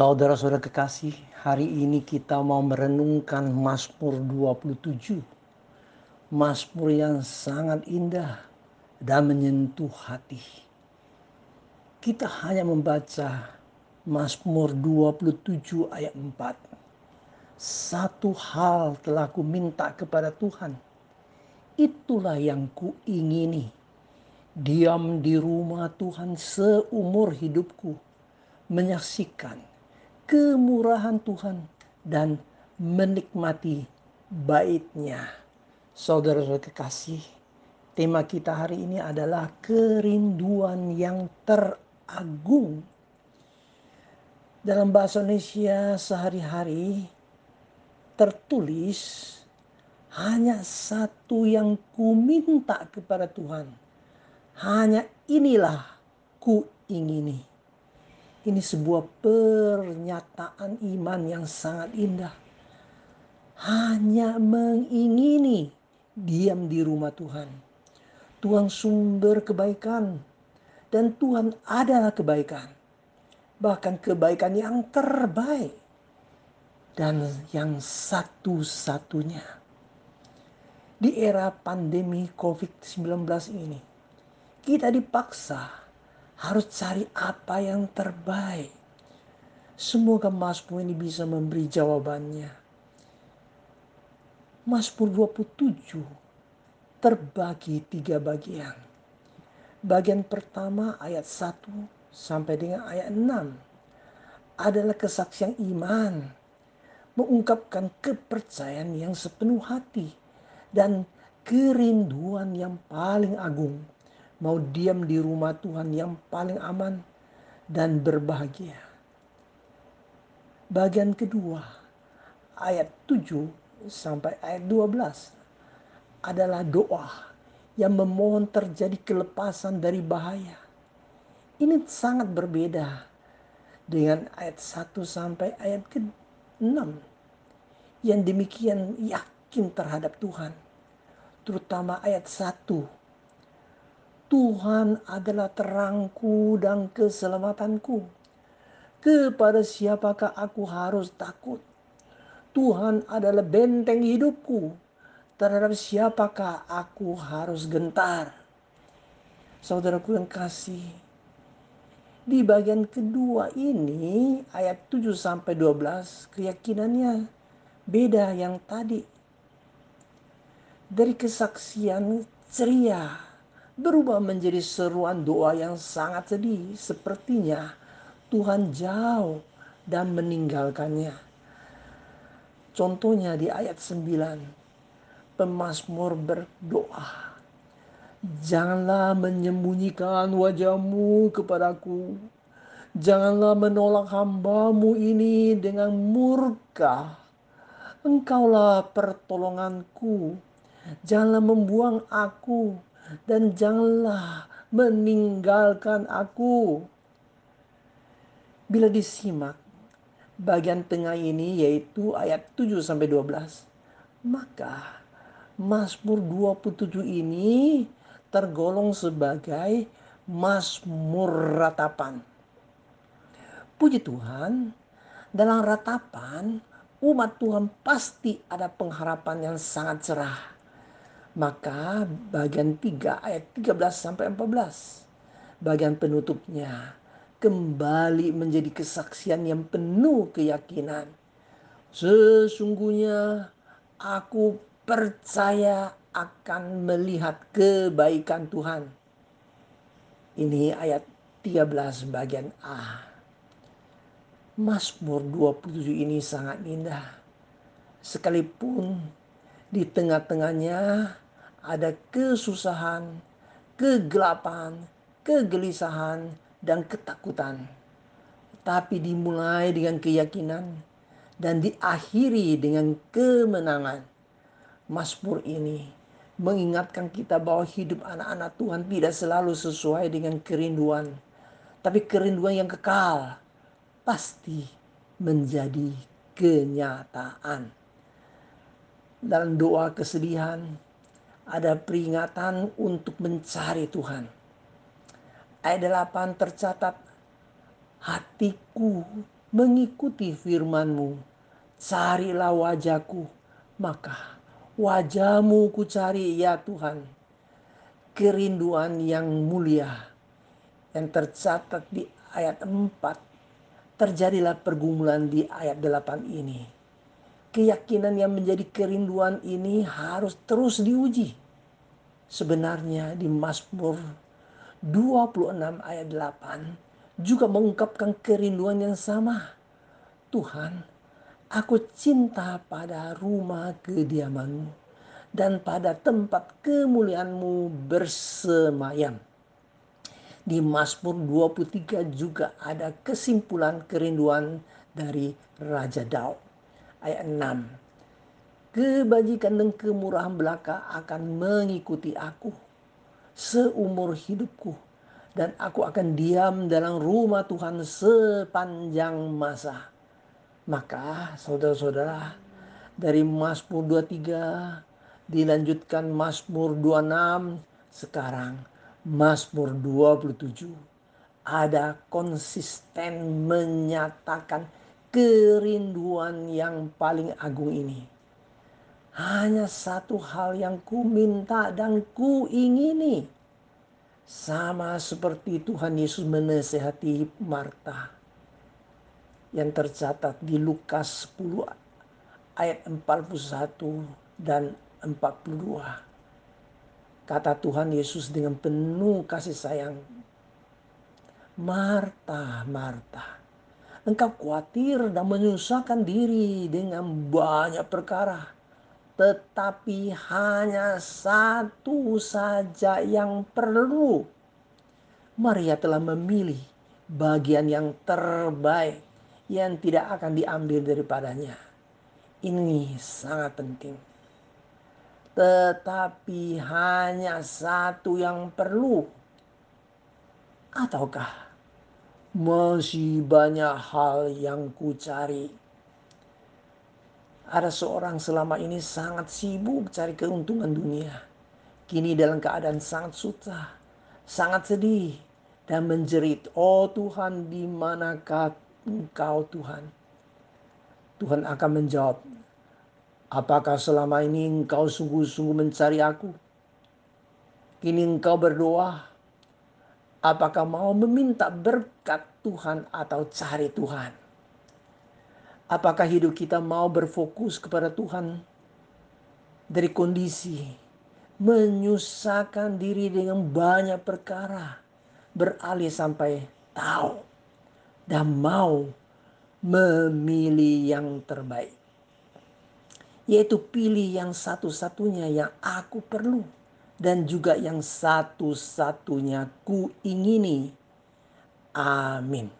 Saudara-saudara kekasih, hari ini kita mau merenungkan Mazmur 27. Mazmur yang sangat indah dan menyentuh hati. Kita hanya membaca Mazmur 27 ayat 4. Satu hal telah ku minta kepada Tuhan. Itulah yang ku ingini. Diam di rumah Tuhan seumur hidupku. Menyaksikan kemurahan Tuhan dan menikmati baitnya. Saudara-saudara kekasih, tema kita hari ini adalah kerinduan yang teragung. Dalam bahasa Indonesia sehari-hari tertulis hanya satu yang ku minta kepada Tuhan. Hanya inilah ku ingini. Ini sebuah pernyataan iman yang sangat indah. Hanya mengingini diam di rumah Tuhan. Tuhan sumber kebaikan dan Tuhan adalah kebaikan. Bahkan kebaikan yang terbaik dan yang satu-satunya. Di era pandemi COVID-19 ini, kita dipaksa harus cari apa yang terbaik. Semoga Mazmur ini bisa memberi jawabannya. Mazmur 27 terbagi tiga bagian. Bagian pertama ayat 1 sampai dengan ayat 6 adalah kesaksian iman. Mengungkapkan kepercayaan yang sepenuh hati dan kerinduan yang paling agung mau diam di rumah Tuhan yang paling aman dan berbahagia. Bagian kedua, ayat 7 sampai ayat 12 adalah doa yang memohon terjadi kelepasan dari bahaya. Ini sangat berbeda dengan ayat 1 sampai ayat ke-6 yang demikian yakin terhadap Tuhan. Terutama ayat 1 Tuhan adalah terangku dan keselamatanku. Kepada siapakah aku harus takut? Tuhan adalah benteng hidupku. Terhadap siapakah aku harus gentar? Saudaraku yang kasih, di bagian kedua ini ayat 7 sampai 12 keyakinannya beda yang tadi. Dari kesaksian ceria berubah menjadi seruan doa yang sangat sedih. Sepertinya Tuhan jauh dan meninggalkannya. Contohnya di ayat 9, pemazmur berdoa. Janganlah menyembunyikan wajahmu kepadaku. Janganlah menolak hambamu ini dengan murka. Engkaulah pertolonganku. Janganlah membuang aku dan janganlah meninggalkan aku. Bila disimak bagian tengah ini yaitu ayat 7 sampai 12, maka Mazmur 27 ini tergolong sebagai Mazmur ratapan. Puji Tuhan, dalam ratapan umat Tuhan pasti ada pengharapan yang sangat cerah maka bagian 3 ayat 13 sampai 14 bagian penutupnya kembali menjadi kesaksian yang penuh keyakinan. Sesungguhnya aku percaya akan melihat kebaikan Tuhan. Ini ayat 13 bagian A. Mazmur 27 ini sangat indah. Sekalipun di tengah-tengahnya ada kesusahan, kegelapan, kegelisahan, dan ketakutan. Tapi dimulai dengan keyakinan dan diakhiri dengan kemenangan. Mazmur ini mengingatkan kita bahwa hidup anak-anak Tuhan tidak selalu sesuai dengan kerinduan. Tapi kerinduan yang kekal pasti menjadi kenyataan dalam doa kesedihan, ada peringatan untuk mencari Tuhan. Ayat 8 tercatat, hatiku mengikuti firman-Mu. Carilah wajahku, maka wajahmu ku cari ya Tuhan. Kerinduan yang mulia yang tercatat di ayat 4. Terjadilah pergumulan di ayat 8 ini. Keyakinan yang menjadi kerinduan ini harus terus diuji. Sebenarnya di Mazmur 26 ayat 8 juga mengungkapkan kerinduan yang sama. Tuhan, aku cinta pada rumah kediamanmu dan pada tempat kemuliaanmu bersemayam. Di Mazmur 23 juga ada kesimpulan kerinduan dari Raja Daud. Ayat 6. Kebajikan dan kemurahan belaka akan mengikuti aku seumur hidupku dan aku akan diam dalam rumah Tuhan sepanjang masa. Maka saudara-saudara dari Mazmur 23 dilanjutkan Mazmur 26 sekarang Mazmur 27 ada konsisten menyatakan kerinduan yang paling agung ini. Hanya satu hal yang ku minta dan ku ingini sama seperti Tuhan Yesus menasehati Marta yang tercatat di Lukas 10 ayat 41 dan 42. Kata Tuhan Yesus dengan penuh kasih sayang, Marta, Marta, engkau khawatir dan menyusahkan diri dengan banyak perkara tetapi hanya satu saja yang perlu. Maria telah memilih bagian yang terbaik yang tidak akan diambil daripadanya. Ini sangat penting. Tetapi hanya satu yang perlu. Ataukah masih banyak hal yang ku cari ada seorang selama ini sangat sibuk cari keuntungan dunia. Kini dalam keadaan sangat susah, sangat sedih dan menjerit. Oh Tuhan, di manakah engkau Tuhan? Tuhan akan menjawab, apakah selama ini engkau sungguh-sungguh mencari aku? Kini engkau berdoa, apakah mau meminta berkat Tuhan atau cari Tuhan? Apakah hidup kita mau berfokus kepada Tuhan dari kondisi menyusahkan diri dengan banyak perkara, beralih sampai tahu dan mau memilih yang terbaik. Yaitu pilih yang satu-satunya yang aku perlu dan juga yang satu-satunya ku ingini. Amin.